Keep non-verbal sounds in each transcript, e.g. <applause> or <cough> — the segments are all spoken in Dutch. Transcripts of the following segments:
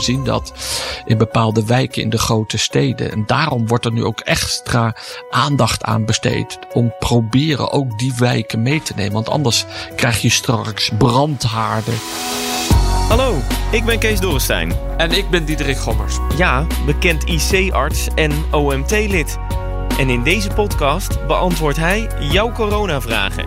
We zien dat in bepaalde wijken in de grote steden. En daarom wordt er nu ook extra aandacht aan besteed. Om proberen ook die wijken mee te nemen. Want anders krijg je straks brandhaarden. Hallo, ik ben Kees Dorrestein. En ik ben Diederik Gommers. Ja, bekend IC-arts en OMT-lid. En in deze podcast beantwoordt hij jouw coronavragen.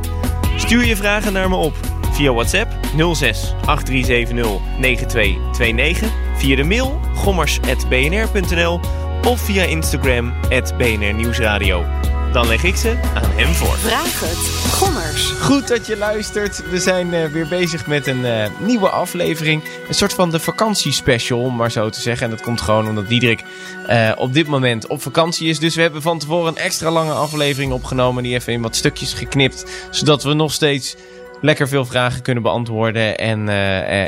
Stuur je vragen naar me op via WhatsApp 06 8370 9229, via de mail gommers.bnr.nl of via Instagram BNR Nieuwsradio. Dan leg ik ze aan hem voor. Vraag het. Gommers. Goed dat je luistert. We zijn uh, weer bezig met een uh, nieuwe aflevering. Een soort van de vakantiespecial, om maar zo te zeggen. En dat komt gewoon omdat Diederik uh, op dit moment op vakantie is. Dus we hebben van tevoren een extra lange aflevering opgenomen. Die even in wat stukjes geknipt. Zodat we nog steeds lekker veel vragen kunnen beantwoorden. En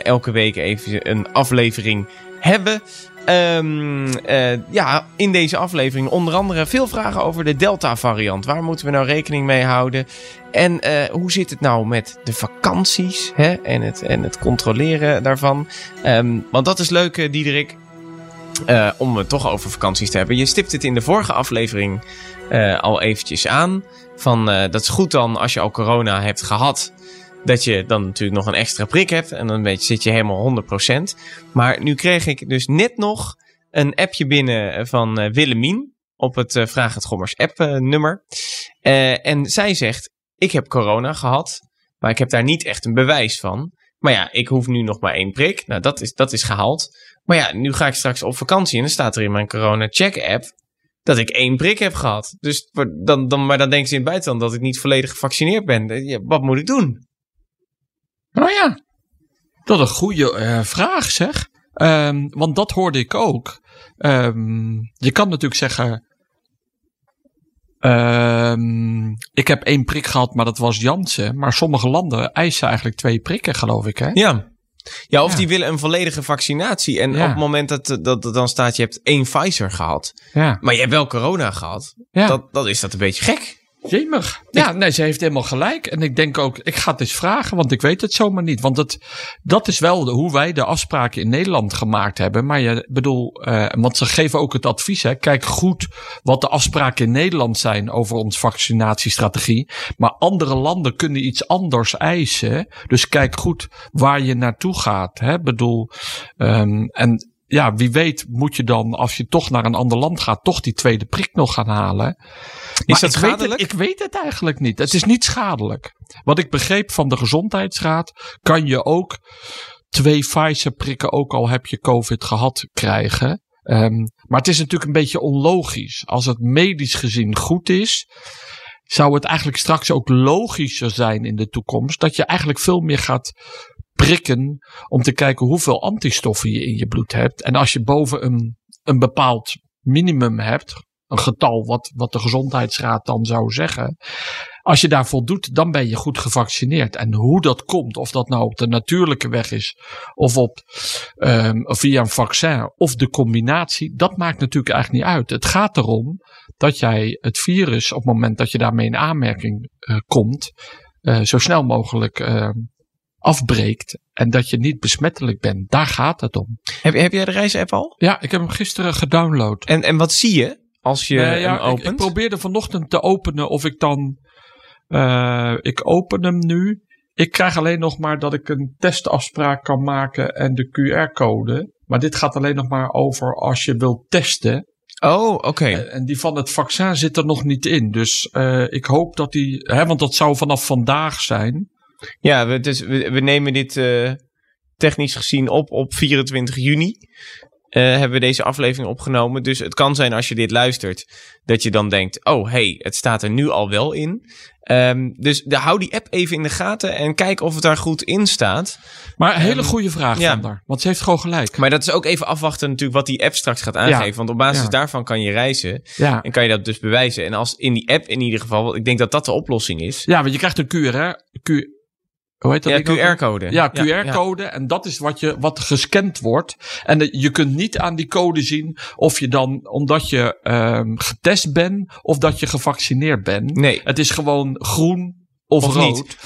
elke week even een aflevering hebben. Um, uh, ja, in deze aflevering onder andere veel vragen over de Delta-variant. Waar moeten we nou rekening mee houden? En uh, hoe zit het nou met de vakanties hè? En, het, en het controleren daarvan? Um, want dat is leuk, uh, Diederik. om het toch over vakanties te hebben. Je stipt het in de vorige aflevering al eventjes aan. Van, dat is goed dan als je al corona hebt gehad dat je dan natuurlijk nog een extra prik hebt. En dan zit je helemaal 100%. Maar nu kreeg ik dus net nog een appje binnen van uh, Willemien. Op het uh, Vraag het Gommers app nummer. en zij zegt, ik heb corona gehad. Maar ik heb daar niet echt een bewijs van. Maar ja, ik hoef nu nog maar één prik. Nou, dat is, dat is gehaald. Maar ja, nu ga ik straks op vakantie. En dan staat er in mijn corona check app dat ik één prik heb gehad. Dus dan, dan, maar dan denken ze in het buitenland dat ik niet volledig gevaccineerd ben. Wat moet ik doen? Nou ja, dat is een goede uh, vraag zeg. Um, want dat hoorde ik ook. Um, je kan natuurlijk zeggen. Um, ik heb één prik gehad, maar dat was Janssen. Maar sommige landen eisen eigenlijk twee prikken, geloof ik. Hè? Ja. Ja, of ja. die willen een volledige vaccinatie. En ja. op het moment dat, dat, dat dan staat, je hebt één Pfizer gehad. Ja. Maar je hebt wel corona gehad. Ja. Dat, dat is dat een beetje gek. Jemig. Ja, nee, ze heeft helemaal gelijk. En ik denk ook, ik ga het eens vragen, want ik weet het zomaar niet. Want het, dat is wel de, hoe wij de afspraken in Nederland gemaakt hebben. Maar je bedoel, uh, want ze geven ook het advies, hè. Kijk goed wat de afspraken in Nederland zijn over onze vaccinatiestrategie. Maar andere landen kunnen iets anders eisen. Dus kijk goed waar je naartoe gaat, hè. Bedoel, um, en ja, wie weet moet je dan, als je toch naar een ander land gaat, toch die tweede prik nog gaan halen. Is dat ik schadelijk? Weet het, ik weet het eigenlijk niet. Het is niet schadelijk. Wat ik begreep van de Gezondheidsraad, kan je ook twee Pfizer prikken, ook al heb je COVID gehad, krijgen. Um, maar het is natuurlijk een beetje onlogisch. Als het medisch gezien goed is, zou het eigenlijk straks ook logischer zijn in de toekomst dat je eigenlijk veel meer gaat prikken om te kijken hoeveel antistoffen je in je bloed hebt. En als je boven een, een bepaald minimum hebt, een getal wat, wat de gezondheidsraad dan zou zeggen. Als je daar voldoet, dan ben je goed gevaccineerd. En hoe dat komt, of dat nou op de natuurlijke weg is, of op, um, via een vaccin, of de combinatie, dat maakt natuurlijk eigenlijk niet uit. Het gaat erom dat jij het virus, op het moment dat je daarmee in aanmerking uh, komt, uh, zo snel mogelijk uh, afbreekt en dat je niet besmettelijk bent. Daar gaat het om. Heb, heb jij de reisapp al? Ja, ik heb hem gisteren gedownload. En, en wat zie je als je uh, ja, hem opent? Ik, ik, probeerde vanochtend te openen of ik dan... Uh, ik open hem nu. Ik krijg alleen nog maar dat ik een testafspraak kan maken en de QR-code. Maar dit gaat alleen nog maar over als je wilt testen. Oh, oké. Okay. En die van het vaccin zit er nog niet in. Dus uh, ik hoop dat die. Hè, want dat zou vanaf vandaag zijn. Ja, we, dus, we, we nemen dit uh, technisch gezien op op 24 juni. Uh, hebben we deze aflevering opgenomen. Dus het kan zijn als je dit luistert, dat je dan denkt: oh hey, het staat er nu al wel in. Um, dus de, hou die app even in de gaten en kijk of het daar goed in staat. Maar een hele um, goede vraag ja. van haar, want ze heeft gewoon gelijk. Maar dat is ook even afwachten natuurlijk wat die app straks gaat aangeven. Ja. Want op basis ja. daarvan kan je reizen en kan je dat dus bewijzen. En als in die app in ieder geval, ik denk dat dat de oplossing is. Ja, want je krijgt een QR, Q, hoe heet dat? Ja? QR-code. Ja, QR-code. En dat is wat, je, wat gescand wordt. En je kunt niet aan die code zien of je dan, omdat je ehm, getest bent of dat je gevaccineerd bent. Nee. Het is gewoon groen of, Of rood. niet.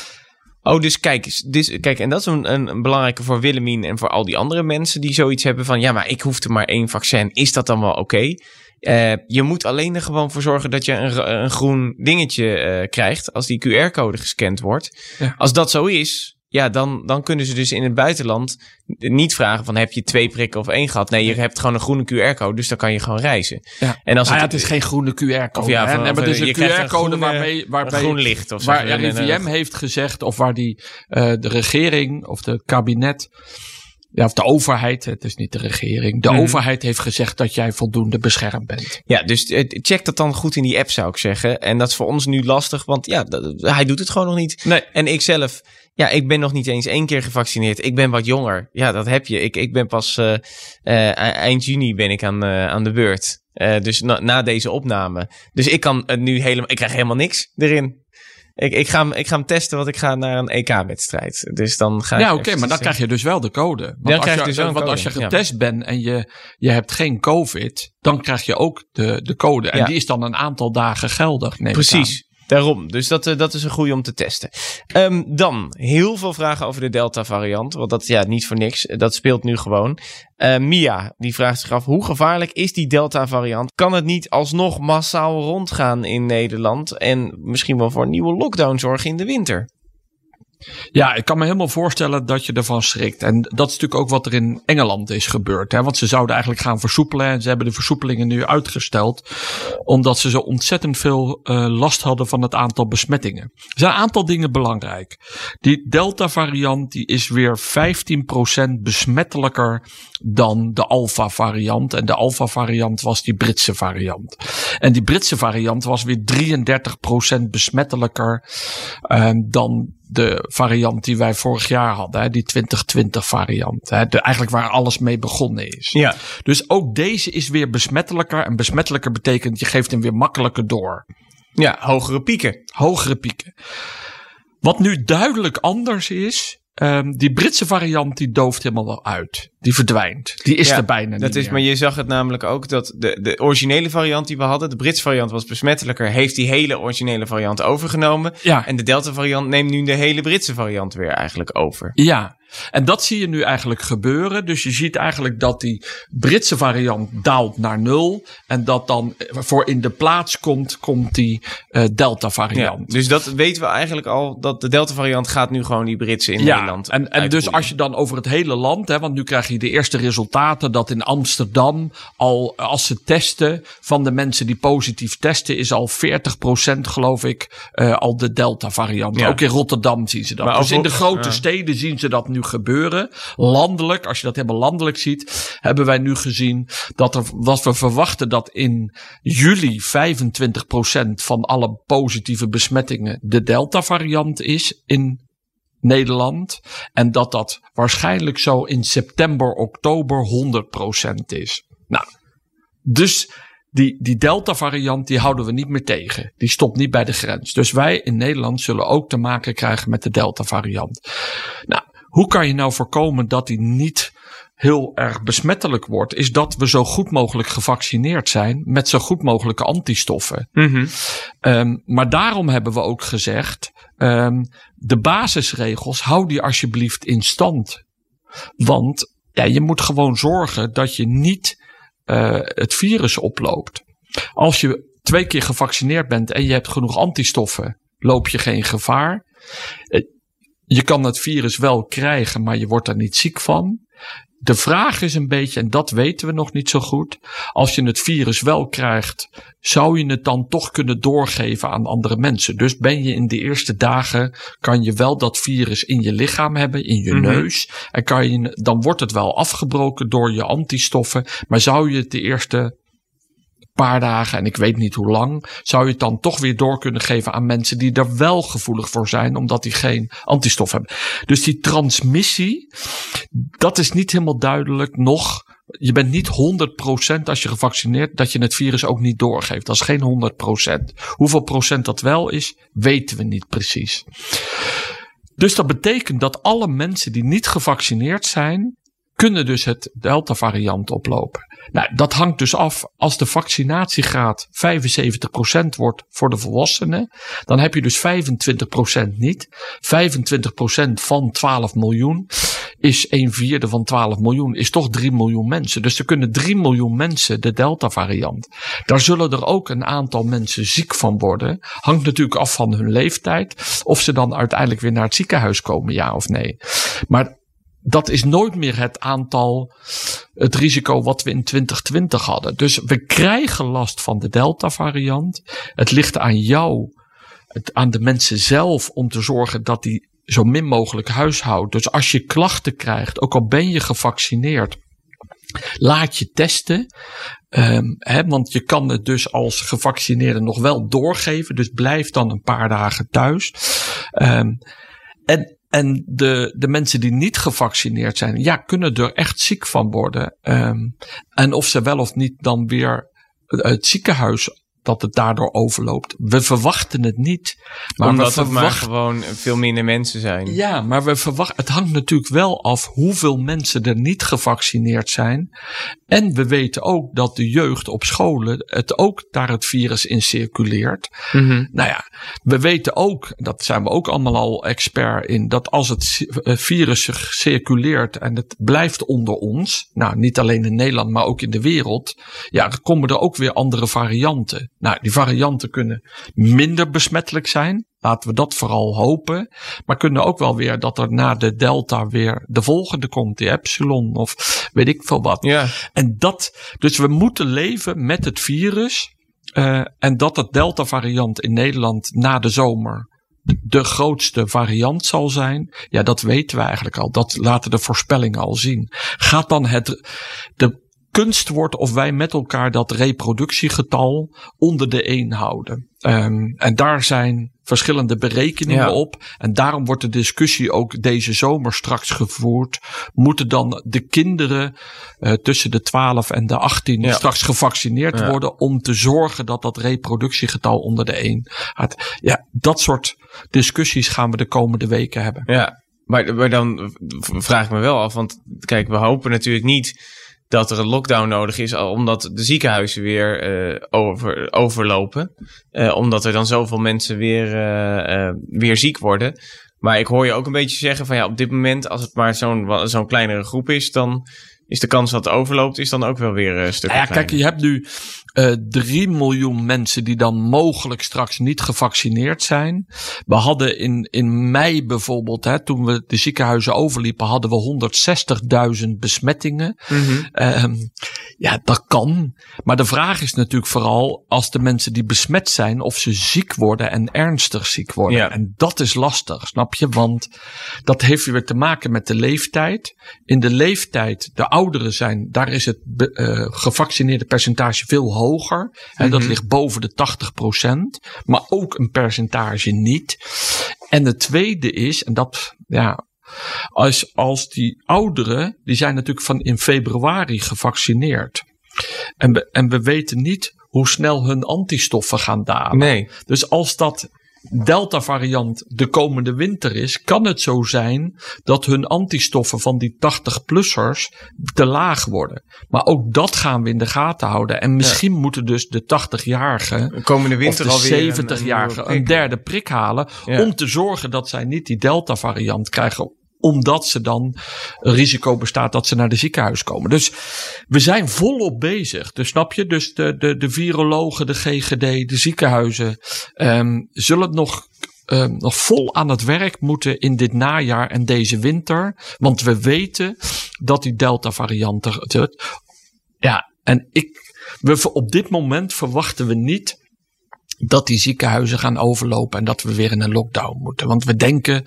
Oh, dus kijk, dus, kijk, en dat is een, een, een belangrijke voor Willemien en voor al die andere mensen die zoiets hebben van, ja, maar ik hoef er maar één vaccin. Is dat dan wel oké? Eh, je moet alleen er gewoon voor zorgen dat je een, een groen dingetje eh, krijgt als die QR-code gescand wordt. Ja. Als dat zo is, ja, dan, dan kunnen ze dus in het buitenland niet vragen van heb je twee prikken of één gehad. Nee, je hebt gewoon een groene QR-code, dus dan kan je gewoon reizen. Ja. En als Nou ja, het, het is geen groene QR-code. Ja, Nee, maar het is eh, een QR-code een waarbij, groen licht of zo. waar RIVM heeft gezegd, of waar die, eh, de regering of de kabinet, ja, of de overheid, het is niet de regering, de Mhm. overheid heeft gezegd dat jij voldoende beschermd bent. Ja, dus eh, check dat dan goed in die app, zou ik zeggen. En dat is voor ons nu lastig, want ja, hij doet het gewoon nog niet. Nee. En ik zelf, ja, ik ben nog niet eens één keer gevaccineerd. Ik ben wat jonger. Ja, dat heb je. Ik, ik ben pas eh, eh, eind juni ben ik aan, aan de beurt. Dus na, na deze opname. Dus ik kan het nu helemaal, ik krijg helemaal niks erin. Ik, ik, ga hem, ik ga hem testen, want ik ga naar een EK-wedstrijd. Dus dan ga Ja, oké, maar dan krijg je dus wel de code. Want, Dan als, krijg je, dus want als je ja. getest bent en je, je hebt geen COVID, dan krijg je ook de, de code. En Ja. die is dan een aantal dagen geldig. Precies. Daarom. Dus dat, eh, dat is een goede om te testen. Ehm, dan heel veel vragen over de Delta-variant. Want dat ja, niet voor niks. Dat speelt nu gewoon. Eh, Mia, die vraagt zich af: hoe gevaarlijk is die Delta-variant? Kan het niet alsnog massaal rondgaan in Nederland? En misschien wel voor een nieuwe lockdown zorgen in de winter? Ja, ik kan me helemaal voorstellen dat je ervan schrikt. En dat is natuurlijk ook wat er in Engeland is gebeurd. Hè? Want ze zouden eigenlijk gaan versoepelen. En ze hebben de versoepelingen nu uitgesteld. Omdat ze zo ontzettend veel eh, last hadden van het aantal besmettingen. Er zijn een aantal dingen belangrijk. Die Delta-variant is weer 15% besmettelijker dan de Alpha-variant. En de Alpha-variant was die Britse variant. En die Britse variant was weer 33% besmettelijker eh, dan de variant die wij vorig jaar hadden, hè, die 2020 variant. Hè, de, eigenlijk waar alles mee begonnen is. Ja. Dus ook deze is weer besmettelijker. En besmettelijker betekent je geeft hem weer makkelijker door. Ja, hogere pieken. Hogere pieken. Wat nu duidelijk anders is. ehm, die Britse variant die dooft helemaal wel uit. Die verdwijnt. Die is Ja, er bijna niet Dat is, meer. maar je zag het namelijk ook dat de, de originele variant die we hadden, de Britse variant was besmettelijker, heeft die hele originele variant overgenomen. Ja. En de Delta variant neemt nu de hele Britse variant weer eigenlijk over. Ja, en dat zie je nu eigenlijk gebeuren. Dus je ziet eigenlijk dat die Britse variant daalt naar nul. En dat dan voor in de plaats komt, komt die eh, Delta Ja, variant. dus dat weten we eigenlijk al, dat de Delta variant gaat nu gewoon die Britse in Nederland En, en dus als je dan over het hele land, hè, want nu krijg je de eerste resultaten dat in Amsterdam al als ze testen van de mensen die positief testen, is al 40% geloof ik eh, al de Delta variant. Ja. Ook in Rotterdam zien ze dat. Maar dus in de grote ja. steden zien ze dat nu gebeuren. Landelijk, als je dat helemaal landelijk ziet, hebben wij nu gezien dat, er, dat we verwachten dat in juli 25% van alle positieve besmettingen de Delta variant is in Nederland. En dat dat waarschijnlijk zo in september, oktober 100% is. Nou, dus die, die Delta variant die houden we niet meer tegen. Die stopt niet bij de grens. Dus wij in Nederland zullen ook te maken krijgen met de Delta variant. Nou, hoe kan je nou voorkomen dat die niet heel erg besmettelijk wordt? Is dat we zo goed mogelijk gevaccineerd zijn met zo goed mogelijke antistoffen. Mhm. Ehm, maar daarom hebben we ook gezegd: ehm, de basisregels hou die alsjeblieft in stand. Want ja, je moet gewoon zorgen dat je niet eh, het virus oploopt. Als je twee keer gevaccineerd bent en je hebt genoeg antistoffen, loop je geen gevaar. Eh, Je kan het virus wel krijgen, maar je wordt er niet ziek van. De vraag is een beetje, en dat weten we nog niet zo goed. Als je het virus wel krijgt, zou je het dan toch kunnen doorgeven aan andere mensen? Dus ben je in de eerste dagen, kan je wel dat virus in je lichaam hebben, in je Mhm. neus. En kan je, dan wordt het wel afgebroken door je antistoffen. Maar zou je het de eerste paar dagen, en ik weet niet hoe lang, zou je het dan toch weer door kunnen geven aan mensen die er wel gevoelig voor zijn, omdat die geen antistof hebben. Dus die transmissie, dat is niet helemaal duidelijk nog. Je bent niet 100% als je gevaccineerd dat je het virus ook niet doorgeeft. Dat is geen 100%. Hoeveel procent dat wel is, weten we niet precies. Dus dat betekent dat alle mensen die niet gevaccineerd zijn, kunnen dus het Delta-variant oplopen. Nou, dat hangt dus af als de vaccinatiegraad 75% wordt voor de volwassenen. Dan heb je dus 25% niet. 25% van 12 miljoen is 1 vierde van 12 miljoen, is toch 3 miljoen mensen. Dus er kunnen 3 miljoen mensen de Delta-variant. Daar zullen er ook een aantal mensen ziek van worden. Hangt natuurlijk af van hun leeftijd. Of ze dan uiteindelijk weer naar het ziekenhuis komen, ja of nee. Maar dat is nooit meer het aantal, het risico wat we in 2020 hadden. Dus we krijgen last van de Delta-variant. Het ligt aan jou, het, aan de mensen zelf, om te zorgen dat die zo min mogelijk huishoudt. Dus als je klachten krijgt, ook al ben je gevaccineerd, laat je testen. Hè, want je kan het dus als gevaccineerde nog wel doorgeven. Dus blijf dan een paar dagen thuis. Um, en en de, de mensen die niet gevaccineerd zijn, ja, kunnen er echt ziek van worden. Um, en of ze wel of niet dan weer het ziekenhuis dat het daardoor overloopt. We verwachten het niet. Maar Omdat we het maar gewoon veel minder mensen zijn. Ja, maar we verwachten. Het hangt natuurlijk wel af hoeveel mensen er niet gevaccineerd zijn. En we weten ook dat de jeugd op scholen het ook daar het virus in circuleert. Mm -hmm. Nou ja, we weten ook, dat zijn we ook allemaal al expert in, dat als het eh, virus zich circuleert en het blijft onder ons, nou niet alleen in Nederland, maar ook in de wereld, ja, dan komen er ook weer andere varianten. Nou, die varianten kunnen minder besmettelijk zijn. Laten we dat vooral hopen. Maar kunnen ook wel weer dat er na de delta weer de volgende komt, die epsilon of weet ik veel wat. Ja. En dat, dus we moeten leven met het virus. Uh, en dat het delta variant in Nederland na de zomer de grootste variant zal zijn. Ja, dat weten we eigenlijk al. Dat laten de voorspellingen al zien. Gaat dan het, de kunst wordt of wij met elkaar dat reproductiegetal onder de 1 houden. Um, en daar zijn verschillende berekeningen ja. op. En daarom wordt de discussie ook deze zomer straks gevoerd. Moeten dan de kinderen uh, tussen de 12 en de 18 ja. straks gevaccineerd ja. worden om te zorgen dat dat reproductiegetal onder de 1 gaat? Ja, dat soort discussies gaan we de komende weken hebben. Ja, maar, maar dan vraag ik me wel af, want kijk, we hopen natuurlijk niet dat er een lockdown nodig is, omdat de ziekenhuizen weer uh, over, overlopen. Uh, omdat er dan zoveel mensen weer, uh, weer ziek worden. Maar ik hoor je ook een beetje zeggen van ja, op dit moment, als het maar zo'n zo'n kleinere groep is, dan is de kans dat het overloopt, is dan ook wel weer een stuk. Ja, kijk, je hebt nu uh, 3 miljoen mensen die dan mogelijk straks niet gevaccineerd zijn. We hadden in, in mei bijvoorbeeld, hè, toen we de ziekenhuizen overliepen, hadden we 160.000 besmettingen. Mm -hmm. um, ja, dat kan. Maar de vraag is natuurlijk vooral als de mensen die besmet zijn, of ze ziek worden en ernstig ziek worden. Ja. En dat is lastig, snap je? Want dat heeft weer te maken met de leeftijd. In de leeftijd, de ouderen zijn, daar is het uh, gevaccineerde percentage veel hoger. En mm -hmm. dat ligt boven de 80% Maar ook een percentage niet. En de tweede is, en dat, ja, als, als die ouderen, die zijn natuurlijk van in februari gevaccineerd. En we, en we weten niet hoe snel hun antistoffen gaan dalen. Nee. Dus als dat Delta-variant de komende winter is, kan het zo zijn dat hun antistoffen van die 80-plussers te laag worden. Maar ook dat gaan we in de gaten houden. En misschien ja. moeten dus de 80-jarigen komende winter of de 70-jarigen een, een, een, derde prik halen. Ja. Om te zorgen dat zij niet die Delta-variant krijgen omdat ze dan risico bestaat dat ze naar de ziekenhuis komen. Dus we zijn volop bezig. Dus snap je? Dus de, de, de virologen, de GGD, de ziekenhuizen um, zullen nog um, nog vol aan het werk moeten in dit najaar en deze winter. Want we weten dat die Delta-variant er. Ja, en ik, we, op dit moment verwachten we niet dat die ziekenhuizen gaan overlopen en dat we weer in een lockdown moeten. Want we denken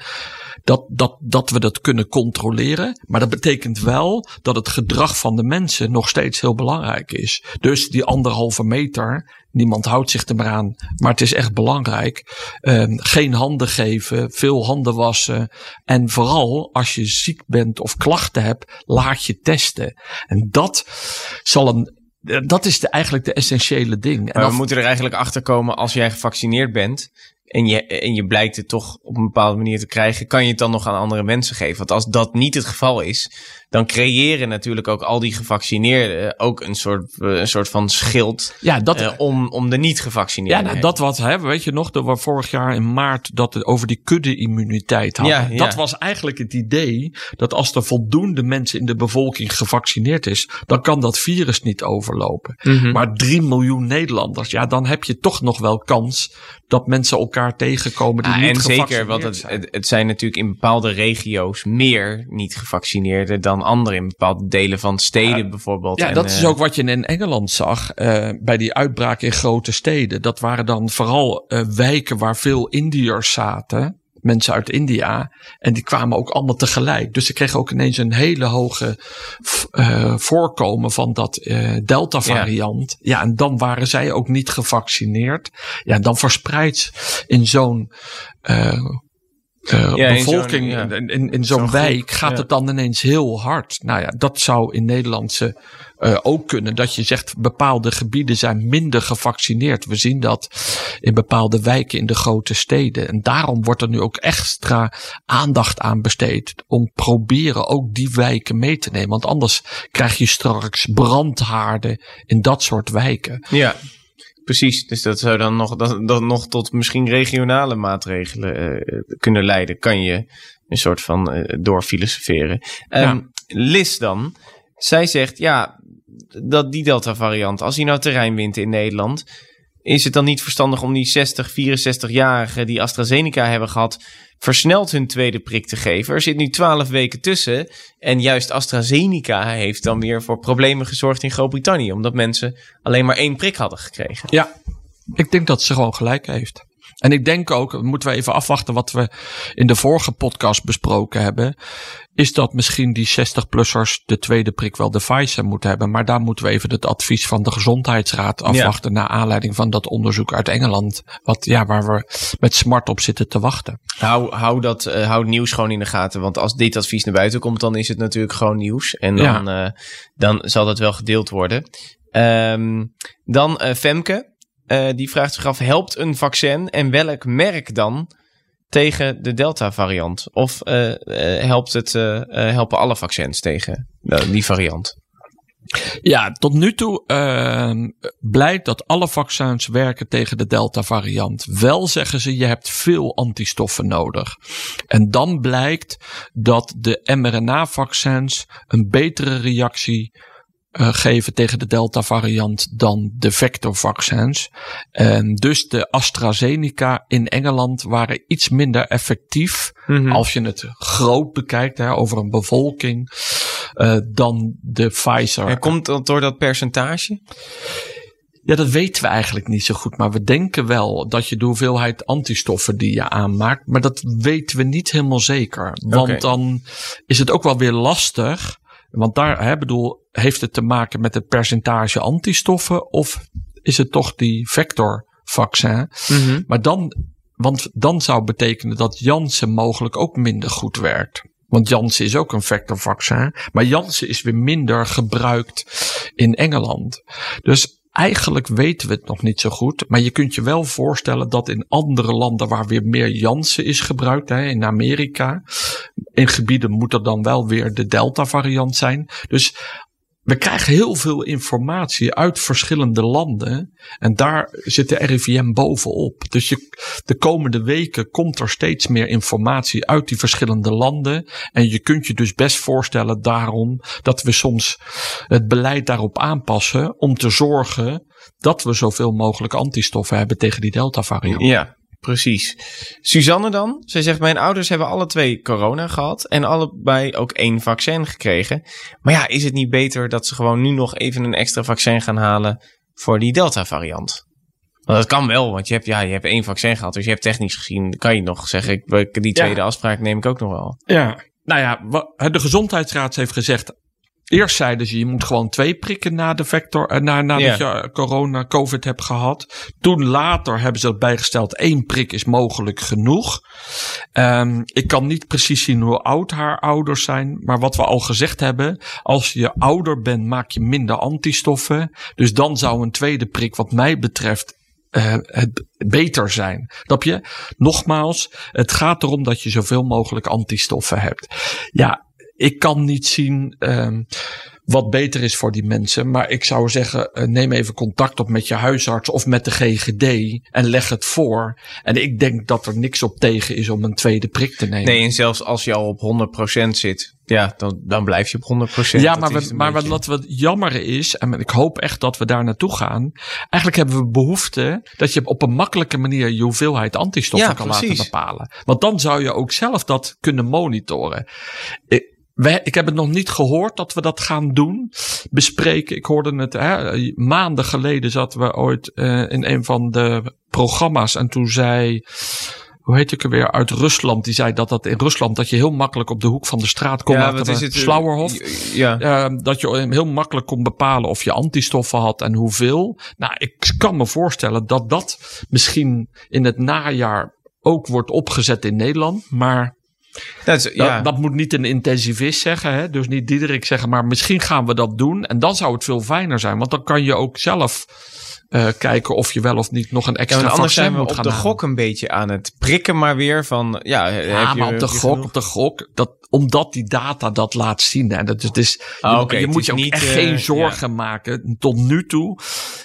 dat, dat, dat we dat kunnen controleren. Maar dat betekent wel dat het gedrag van de mensen nog steeds heel belangrijk is. Dus die anderhalve meter, niemand houdt zich er maar aan. Maar het is echt belangrijk. Um, geen handen geven, veel handen wassen. En vooral als je ziek bent of klachten hebt, laat je testen. En dat zal een dat is de, eigenlijk de essentiële ding. En maar we moeten er eigenlijk achter komen als jij gevaccineerd bent en je, en je blijkt het toch op een bepaalde manier te krijgen, kan je het dan nog aan andere mensen geven? Want als dat niet het geval is, dan creëren natuurlijk ook al die gevaccineerden ook een soort, eh, een soort van schild Ja, dat, eh, om, om de niet ja, gevaccineerden. nou, dat wat, hè, weet je nog, dat we vorig jaar in maart dat het over die kudde-immuniteit hadden. Ja, ja. Dat was eigenlijk het idee dat als er voldoende mensen in de bevolking gevaccineerd is, dan kan dat virus niet overlopen. Mhm. Maar 3 miljoen Nederlanders, ja, dan heb je toch nog wel kans dat mensen elkaar tegenkomen die Ja, niet en zeker, want het, zijn. het, het zijn natuurlijk in bepaalde regio's meer niet gevaccineerden dan andere. In bepaalde delen van steden bijvoorbeeld. Ja, En, dat is eh, ook wat je in Engeland zag eh, bij die uitbraak in grote steden. Dat waren dan vooral eh, wijken waar veel Indiërs zaten. Mensen uit India. En die kwamen ook allemaal tegelijk. Dus ze kregen ook ineens een hele hoge voorkomen van dat Delta-variant. Ja. en dan waren zij ook niet gevaccineerd. Ja, dan verspreidt in zo'n eh, Ja, in bevolking, zo'n- ja. in, in, in zo'n Zo'n wijk, gaat ja. het dan ineens heel hard. Nou ja, dat zou in Nederlandse eh, ook kunnen. Dat je zegt bepaalde gebieden zijn minder gevaccineerd. We zien dat in bepaalde wijken in de grote steden. En daarom wordt er nu ook extra aandacht aan besteed. Om proberen ook die wijken mee te nemen. Want anders krijg je straks brandhaarden in dat soort wijken. Ja, precies. Dus dat zou dan nog, dat, dat nog tot misschien regionale maatregelen eh, kunnen leiden. Kan je een soort van eh, doorfilosoferen. Ehm Ja. Liz dan, zij zegt ja, dat die Delta-variant, als die nou terrein wint in Nederland, is het dan niet verstandig om die 60, 64-jarigen die AstraZeneca hebben gehad, versneld hun tweede prik te geven? Er zit nu 12 weken tussen. En juist AstraZeneca heeft dan weer voor problemen gezorgd in Groot-Brittannië, omdat mensen alleen maar één prik hadden gekregen. Ja, ik denk dat ze gewoon gelijk heeft. En ik denk ook, moeten we even afwachten wat we in de vorige podcast besproken hebben. Is dat misschien die 60-plussers de tweede prik wel de Pfizer moeten hebben. Maar daar moeten we even het advies van de Gezondheidsraad afwachten. Naar aanleiding van dat onderzoek uit Engeland. Wat, ja, waar we met smart op zitten te wachten. Hou, hou, dat, eh, hou nieuws gewoon in de gaten. Want als dit advies naar buiten komt, dan is het natuurlijk gewoon nieuws. En dan, eh, dan zal dat wel gedeeld worden. Ehm, dan eh, Femke. Eh, die vraagt zich af, helpt een vaccin en welk merk dan tegen de Delta-variant? Of eh, eh, helpt het, helpen alle vaccins tegen die variant? Ja, tot nu toe ehm blijkt dat alle vaccins werken tegen de Delta-variant. Wel zeggen ze, je hebt veel antistoffen nodig. En dan blijkt dat de mRNA-vaccins een betere reactie eh, geven tegen de Delta-variant dan de vectorvaccins. En dus de AstraZeneca in Engeland waren iets minder effectief als je het groot bekijkt hè, over een bevolking eh, dan de Pfizer. En komt dat door dat percentage? Ja, dat weten we eigenlijk niet zo goed. Maar we denken wel dat je de hoeveelheid antistoffen die je aanmaakt. Maar dat weten we niet helemaal zeker. Want dan is het ook wel weer lastig. Want daar, hè, bedoel, heeft het te maken met het percentage antistoffen? Of is het toch die vectorvaccin? Maar dan, want dan zou betekenen dat Janssen mogelijk ook minder goed werkt. Want Janssen is ook een vectorvaccin. Maar Janssen is weer minder gebruikt in Engeland. Dus eigenlijk weten we het nog niet zo goed. Maar je kunt je wel voorstellen dat in andere landen waar weer meer Janssen is gebruikt, hè, in Amerika, in gebieden moet er dan wel weer de Delta variant zijn. Dus we krijgen heel veel informatie uit verschillende landen. En daar zit de RIVM bovenop. Dus je, de komende weken komt er steeds meer informatie uit die verschillende landen. En je kunt je dus best voorstellen daarom dat we soms het beleid daarop aanpassen. Om te zorgen dat we zoveel mogelijk antistoffen hebben tegen die Delta variant. Ja, precies. Suzanne dan? Zij zegt, mijn ouders hebben alle twee corona gehad en allebei ook één vaccin gekregen. Maar ja, is het niet beter dat ze gewoon nu nog even een extra vaccin gaan halen voor die Delta variant? Want dat kan wel, want je hebt, ja, je hebt één vaccin gehad. Dus je hebt technisch gezien, kan je nog zeggen, ik, die tweede afspraak neem ik ook nog wel. Ja. Nou ja, de gezondheidsraad heeft gezegd. Eerst zeiden ze, je moet gewoon twee prikken na de vector, eh, na, nadat je eh, corona, covid hebt gehad. Toen later hebben ze dat bijgesteld, één prik is mogelijk genoeg. Ehm, ik kan niet precies zien hoe oud haar ouders zijn, maar wat we al gezegd hebben, als je ouder bent, maak je minder antistoffen. Dus dan zou een tweede prik, wat mij betreft, eh, het beter zijn. Snap je? Nogmaals, het gaat erom dat je zoveel mogelijk antistoffen hebt. Ja, ik kan niet zien ehm, wat beter is voor die mensen. Maar ik zou zeggen, eh, neem even contact op met je huisarts of met de GGD en leg het voor. En ik denk dat er niks op tegen is om een tweede prik te nemen. Nee, en zelfs als je al op 100% zit, ja, dan, dan blijf je op 100%. Ja, maar, we, maar beetje- wat, wat jammer is, en ik hoop echt dat we daar naartoe gaan. Eigenlijk hebben we behoefte dat je op een makkelijke manier je hoeveelheid antistoffen Ja, kan precies. laten bepalen. Want dan zou je ook zelf dat kunnen monitoren. Ik, ik heb het nog niet gehoord dat we dat gaan doen. Bespreken. Ik hoorde het hè, maanden geleden zaten we ooit eh, in een van de programma's. En toen zei hoe heet ik er weer, uit Rusland. Die zei dat dat in Rusland, dat je heel makkelijk op de hoek van de straat kon ja, is het? Slauerhof. Ja. Eh, dat je heel makkelijk kon bepalen of je antistoffen had en hoeveel. Nou, ik kan me voorstellen dat dat misschien in het najaar ook wordt opgezet in Nederland. Maar Dat is, ja. dat, dat moet niet een intensivist zeggen. Hè? Dus niet Diederik zeggen, maar misschien gaan we dat doen. En dan zou het veel fijner zijn. Want dan kan je ook zelf eh, kijken of je wel of niet nog een Ja, extra want anders vaccin zijn we moet op gaan de halen. gok een beetje aan het prikken maar weer van, ja, heb Ja, je, op de gok, genoeg? op de gok, dat, omdat die data dat laat zien. En dat Ah, je, het moet je ook niet, echt eh, geen zorgen maken. Tot nu toe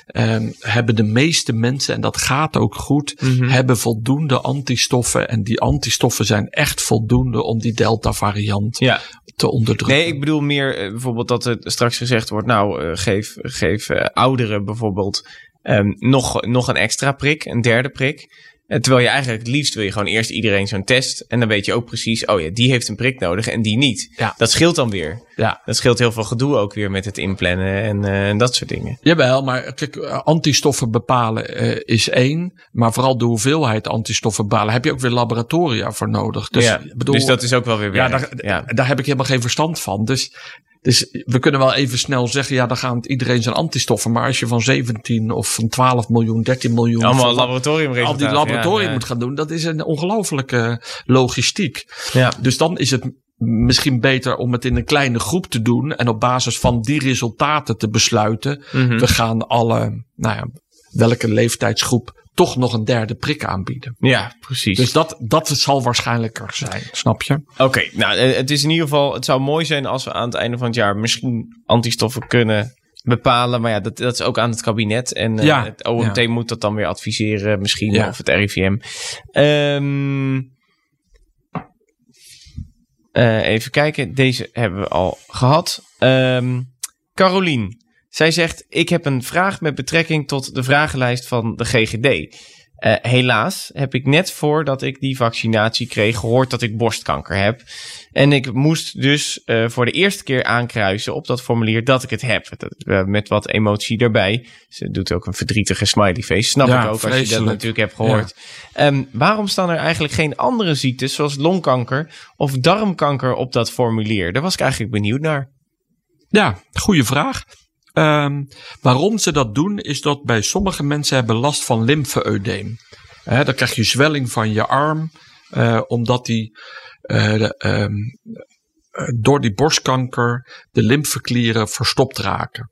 ehm, hebben de meeste mensen, en dat gaat ook goed, Mhm. hebben voldoende antistoffen. En die antistoffen zijn echt voldoende om die delta variant Ja, te onderdrukken. nee, ik bedoel meer eh, bijvoorbeeld dat er straks gezegd wordt, nou, geef, geef ouderen bijvoorbeeld ehm, nog, nog een extra prik, een derde prik. Eh, terwijl je eigenlijk het liefst wil je gewoon eerst iedereen zo'n test. En dan weet je ook precies, oh ja, die heeft een prik nodig en die niet. Ja. Dat scheelt dan weer. Ja. Dat scheelt heel veel gedoe ook weer met het inplannen en, eh, en dat soort dingen. Jawel, maar kijk, eh, antistoffen bepalen is één. Maar vooral de hoeveelheid antistoffen bepalen heb je ook weer laboratoria voor nodig. Dus, ja, bedoel, dus dat is ook wel weer Ja, werk. daar, ja. daar heb ik helemaal geen verstand van. Dus, dus we kunnen wel even snel zeggen, ja, dan gaan iedereen zijn antistoffen. Maar als je van 17 of van 12 miljoen, 13 miljoen. Allemaal laboratoriumresultaten. al die laboratorium ja, ja. moet gaan doen, dat is een ongelofelijke logistiek. Ja. Dus dan is het misschien beter om het in een kleine groep te doen. En op basis van die resultaten te besluiten. Mhm. We gaan alle, nou ja, welke leeftijdsgroep toch nog een derde prik aanbieden. Ja, precies. Dus dat, dat zal waarschijnlijker zijn, snap je? Oké, nou, eh, het is in ieder geval, het zou mooi zijn als we aan het einde van het jaar misschien antistoffen kunnen bepalen. Maar ja, dat, dat is ook aan het kabinet. En eh, het OMT ja. moet dat dan weer adviseren, misschien, Ja. of het RIVM. Ehm, eh, even kijken, deze hebben we al gehad. Ehm Carolien, zij zegt: Ik heb een vraag met betrekking tot de vragenlijst van de GGD. Eh, helaas heb ik net voordat ik die vaccinatie kreeg gehoord dat ik borstkanker heb. En ik moest dus eh, voor de eerste keer aankruisen op dat formulier dat ik het heb. Dat, eh, met wat emotie erbij. Ze doet ook een verdrietige smiley face. Snap Ja, ik ook als je dat natuurlijk hebt gehoord. Ehm, waarom staan er eigenlijk geen andere ziektes zoals longkanker of darmkanker op dat formulier? Daar was ik eigenlijk benieuwd naar. Ja, goede vraag. Ehm, waarom ze dat doen, is dat bij sommige mensen hebben last van lymfeodeem. Hè, dan krijg je zwelling van je arm, eh, omdat die eh, de, ehm, eh, door die borstkanker de lymfeklieren verstopt raken.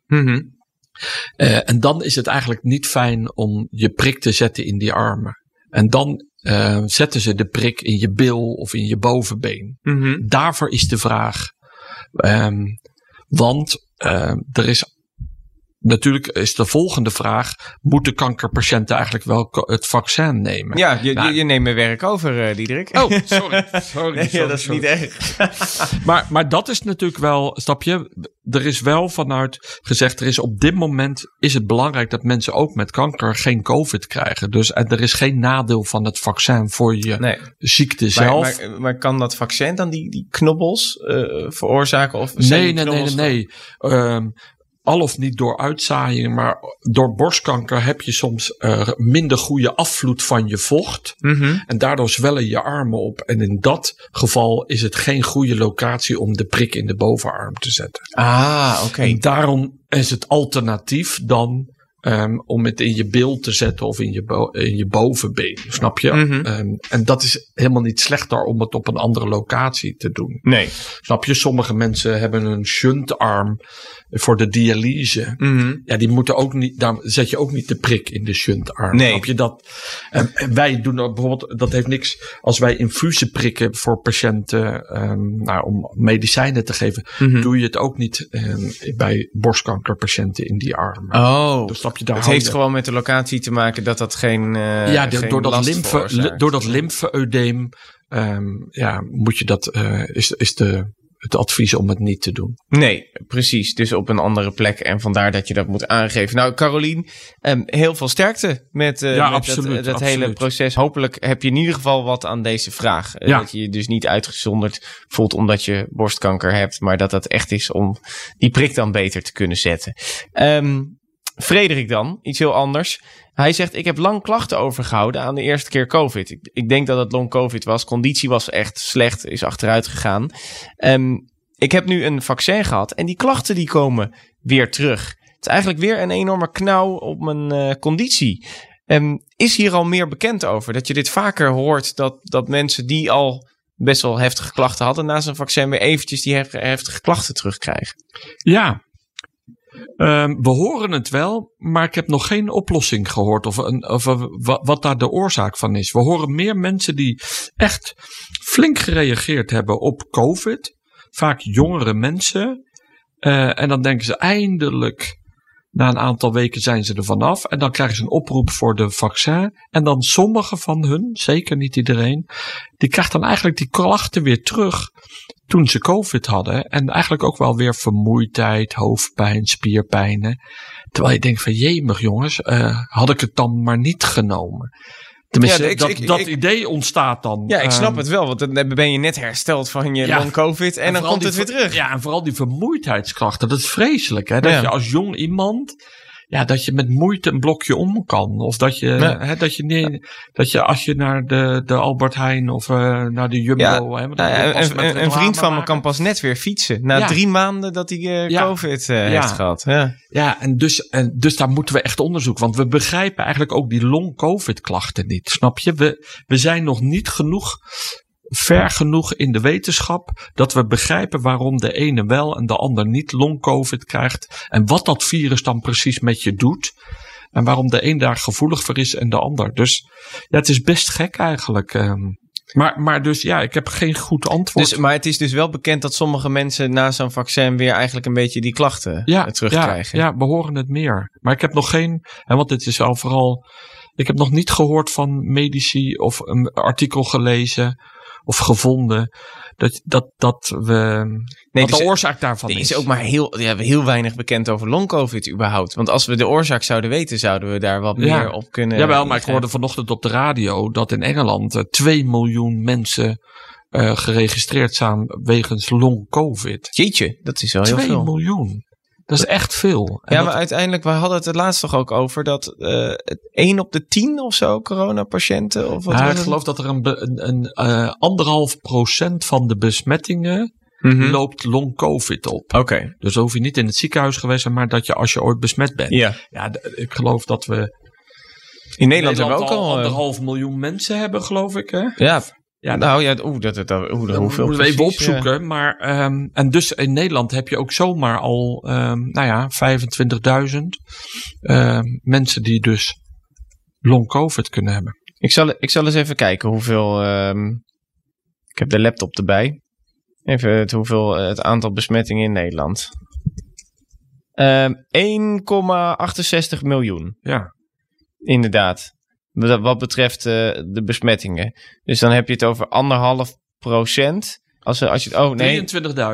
Eh, en dan is het eigenlijk niet fijn om je prik te zetten in die armen. En dan zetten ze de prik in je bil of in je bovenbeen. Daarvoor is de vraag. Ehm, want er is. Natuurlijk is de volgende vraag: moeten kankerpatiënten eigenlijk wel het vaccin nemen? Ja, je, Nou, je, je neemt mijn werk over, eh Diederik. Oh, <laughs> sorry. sorry, Nee, sorry, ja, dat is sorry. niet erg. <laughs> Maar, maar dat is natuurlijk wel, snap je? Er is wel vanuit gezegd, er is op dit moment is het belangrijk dat mensen ook met kanker geen COVID krijgen. Dus en er is geen nadeel van het vaccin voor je Nee. ziekte Maar, zelf. maar, maar kan dat vaccin dan die, die knobbels eh, veroorzaken? Of Nee, nee, nee, nee, nee. Ehm, al of niet door uitzaaiing, maar door borstkanker heb je soms eh, minder goede afvloed van je vocht. Mhm. En daardoor zwellen je armen op. En in dat geval is het geen goede locatie om de prik in de bovenarm te zetten. Ah, oké. En daarom is het alternatief dan ehm, om het in je beeld te zetten of in je, in je bovenbeen. Snap je? Mhm. Ehm, en dat is helemaal niet slechter om het op een andere locatie te doen. Nee. Snap je? Sommige mensen hebben een shuntarm voor de dialyse. Mhm. Ja, die moeten ook niet, daar zet je ook niet de prik in de shuntarm. Nee. Snap je dat? En, wij doen dat bijvoorbeeld, dat heeft niks, als wij infusen prikken voor patiënten, ehm, nou, om medicijnen te geven, Mhm. doe je het ook niet bij borstkankerpatiënten in die arm. Oh. Dus snap je, daar Het heeft je- gewoon met de locatie te maken dat dat geen. eh, ja, de- geen door dat, lymfe, door dat lymfeeudeem, ehm, ja, moet je dat, eh, is, is de, het advies om het niet te doen. Nee, precies. Dus op een andere plek. En vandaar dat je dat moet aangeven. Nou, Carolien, ehm, heel veel sterkte met, eh, Ja, met absoluut, dat, dat hele proces. Hopelijk heb je in ieder geval wat aan deze vraag. Ja. Dat je je dus niet uitgezonderd voelt omdat je borstkanker hebt. Maar dat dat echt is om die prik dan beter te kunnen zetten. Ehm, Frederik dan, iets heel anders. Hij zegt, ik heb lang klachten overgehouden aan de eerste keer COVID. Ik, ik denk dat het long COVID was. Conditie was echt slecht, is achteruit gegaan. Ehm, ik heb nu een vaccin gehad en die klachten die komen weer terug. Het is eigenlijk weer een enorme knauw op mijn eh, conditie. Ehm, is hier al meer bekend over? Dat je dit vaker hoort, dat, dat mensen die al best wel heftige klachten hadden... na zijn vaccin weer eventjes die hef- heftige klachten terugkrijgen. Ja. Ehm, we horen het wel, maar ik heb nog geen oplossing gehoord of, een, of wat daar de oorzaak van is. We horen meer mensen die echt flink gereageerd hebben op COVID. Vaak jongere mensen. Eh, en dan denken ze eindelijk, na een aantal weken zijn ze er vanaf. En dan krijgen ze een oproep voor de vaccin. En dan sommige van hun, zeker niet iedereen, die krijgt dan eigenlijk die klachten weer terug toen ze COVID hadden. En eigenlijk ook wel weer vermoeidheid, hoofdpijn, spierpijnen. Terwijl je denkt van jemig jongens, eh, had ik het dan maar niet genomen. Tenminste, Ja, ik- dat, ik- dat ik- idee ontstaat dan. Ja, ik snap Ehm, het wel, want dan ben je net hersteld van je Ja. long COVID... en, dan komt het weer terug. Ja, en vooral die vermoeidheidsklachten. Dat is vreselijk. Hè? Dat Ja. je als jong iemand. Ja, dat je met moeite een blokje om kan. Of dat je, Ja. hè, dat je, niet, dat je als je naar de, de Albert Heijn of eh, naar de Jumbo. Ja, hè, Nou een, vriend van me kan pas net weer fietsen. Na Ja. drie maanden dat hij eh. COVID eh, heeft gehad. Ja. Ja, en dus, en dus daar moeten we echt onderzoek. Want we begrijpen eigenlijk ook die long-COVID-klachten niet. Snap je? We, we zijn nog niet genoeg, ver genoeg in de wetenschap. dat we begrijpen waarom de ene wel en de ander niet long-COVID krijgt. En wat dat virus dan precies met je doet. En waarom de een daar gevoelig voor is en de ander. Dus ja, het is best gek eigenlijk. ehm. Maar, maar dus ja, ik heb geen goed antwoord. Dus, maar het is dus wel bekend dat sommige mensen na zo'n vaccin weer eigenlijk een beetje die klachten ja, eh, terugkrijgen. Ja, ja, we horen het meer. Maar ik heb nog geen, en want het is al vooral, ik heb nog niet gehoord van medici of een artikel gelezen of gevonden dat, dat, dat we, Nee, dus de oorzaak daarvan er is. is ook maar heel, ja, heel weinig bekend over long COVID überhaupt. Want als we de oorzaak zouden weten, zouden we daar wat Ja. meer op kunnen. Jawel, maar ik hoorde vanochtend op de radio dat in Engeland eh, 2 miljoen mensen eh, geregistreerd staan wegens long COVID. Jeetje, dat is wel heel 2 veel. miljoen. Dat is echt veel. En Ja, dat- maar uiteindelijk, we hadden het er laatst toch ook over dat eh 1 op de 10 of zo coronapatiënten. Of wat Ja, ik het? geloof dat er een, een, een eh, anderhalf procent van de besmettingen Mhm. loopt long covid op. Oké. Dus hoef je niet in het ziekenhuis geweest zijn, maar dat je als je ooit besmet bent. Ja. Ja, ik geloof dat we In Nederland, hebben we ook al. eh, anderhalf miljoen mensen hebben, geloof ik. Hè? ja, Ja, nou ja, oeh, dat, dat, dat, oeh, dat hoeveel moeten we even eh, opzoeken. Maar, ehm, en dus in Nederland heb je ook zomaar al, ehm, nou ja, 25.000 ehm, mensen die dus long covid kunnen hebben. Ik zal, ik zal eens even kijken hoeveel. ik heb de laptop erbij. Even het, hoeveel, eh, het aantal besmettingen in Nederland. Ehm 1,68 miljoen, Ja, inderdaad. Wat betreft eh, de besmettingen. Dus dan heb je het over anderhalf procent. Als, als je. Oh nee.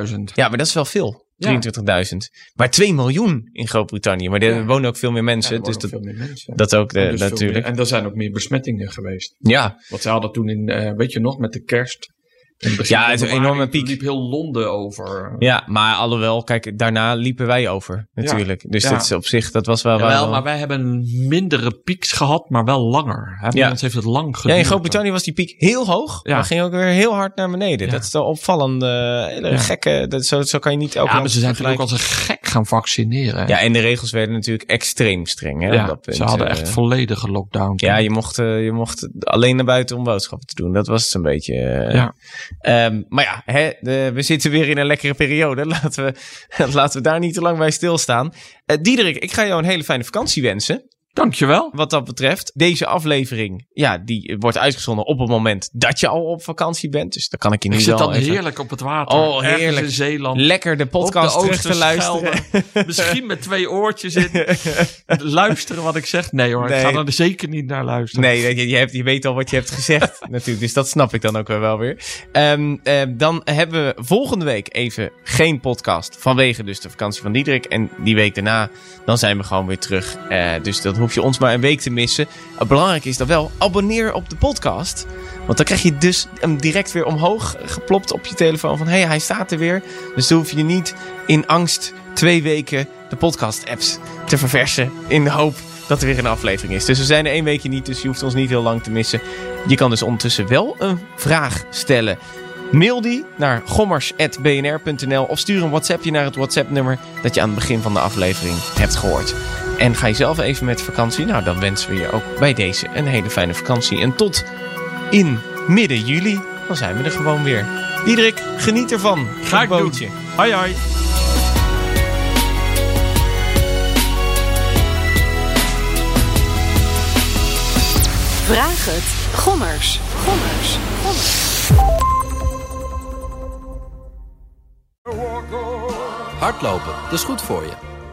23.000. Ja, maar dat is wel veel. Ja. 23.000. Maar 2 miljoen in Groot-Brittannië. Maar er Ja. wonen ook veel meer mensen. Ja, dus dat, veel meer mensen. dat ook de, En dus natuurlijk. meer- en er zijn ook meer besmettingen geweest. Ja, Wat ze hadden toen in, eh, weet je nog, met de kerst. Ja, het is een enorme piek. liep heel Londen over. Ja, maar alhoewel, kijk, daarna liepen wij over, natuurlijk. dus ja. dat is op zich, dat was wel... Jawel, wel maar wij hebben mindere pieks gehad, maar wel langer. Hè? Ja. ons heeft het lang geduurd. ja, in Groot-Brittannië was die piek heel hoog, Ja. maar ging ook weer heel hard naar beneden. Ja. Dat is wel opvallend, hele Ja. gekke, dat, zo, zo kan je niet elke Ja, maar ze zijn ook vergelijken. als een gaan vaccineren. Ja, en de regels werden natuurlijk extreem streng. Hè, Ja, op dat punt. ze hadden Eh, echt volledige lockdown. Ja, je mocht, eh, je mocht alleen naar buiten om boodschappen te doen. Dat was het een beetje. eh. Ja. Ehm, maar ja, hè, de- we zitten weer in een lekkere periode. <laughs> Laten we, laten we daar niet te lang bij stilstaan. Diederik, ik ga jou een hele fijne vakantie wensen. Dankjewel. Wat dat betreft. Deze aflevering, ja, die wordt uitgezonden op het moment dat je al op vakantie bent. Dus dan kan ik je nu Ik zit dan even heerlijk op het water. Oh, heerlijk. in Zeeland. lekker de podcast de terug te luisteren. <laughs> <laughs> Misschien met twee oortjes in. <laughs> luisteren wat ik zeg. Nee hoor, Nee. ik ga er zeker niet naar luisteren. Nee, je, je, hebt, je weet al wat je hebt gezegd natuurlijk. Dus dat snap ik dan ook wel weer. Ehm, ehm, dan hebben we volgende week even geen podcast. Vanwege dus de vakantie van Diederik. En die week daarna, dan zijn we gewoon weer terug. Eh, dus hoef je ons maar een week te missen. Belangrijk is dan wel, abonneer op de podcast. Want dan krijg je dus direct weer omhoog geplopt op je telefoon. Van, hé, hey, hij staat er weer. Dus dan hoef je niet in angst twee weken de podcast-apps te verversen. In de hoop dat er weer een aflevering is. Dus we zijn er één weekje niet, dus je hoeft ons niet heel lang te missen. Je kan dus ondertussen wel een vraag stellen. Mail die naar gommers.bnr.nl of stuur een WhatsAppje naar het WhatsApp-nummer dat je aan het begin van de aflevering hebt gehoord. En ga je zelf even met vakantie? Nou, dan wensen we je ook bij deze een hele fijne vakantie. En tot in midden juli, dan zijn we er gewoon weer. Diederik, geniet ervan. Ga ik doen. bootje. Hoi hoi. Vraag het. Gommers. Gommers. Gommers. Hardlopen, dat is goed voor je.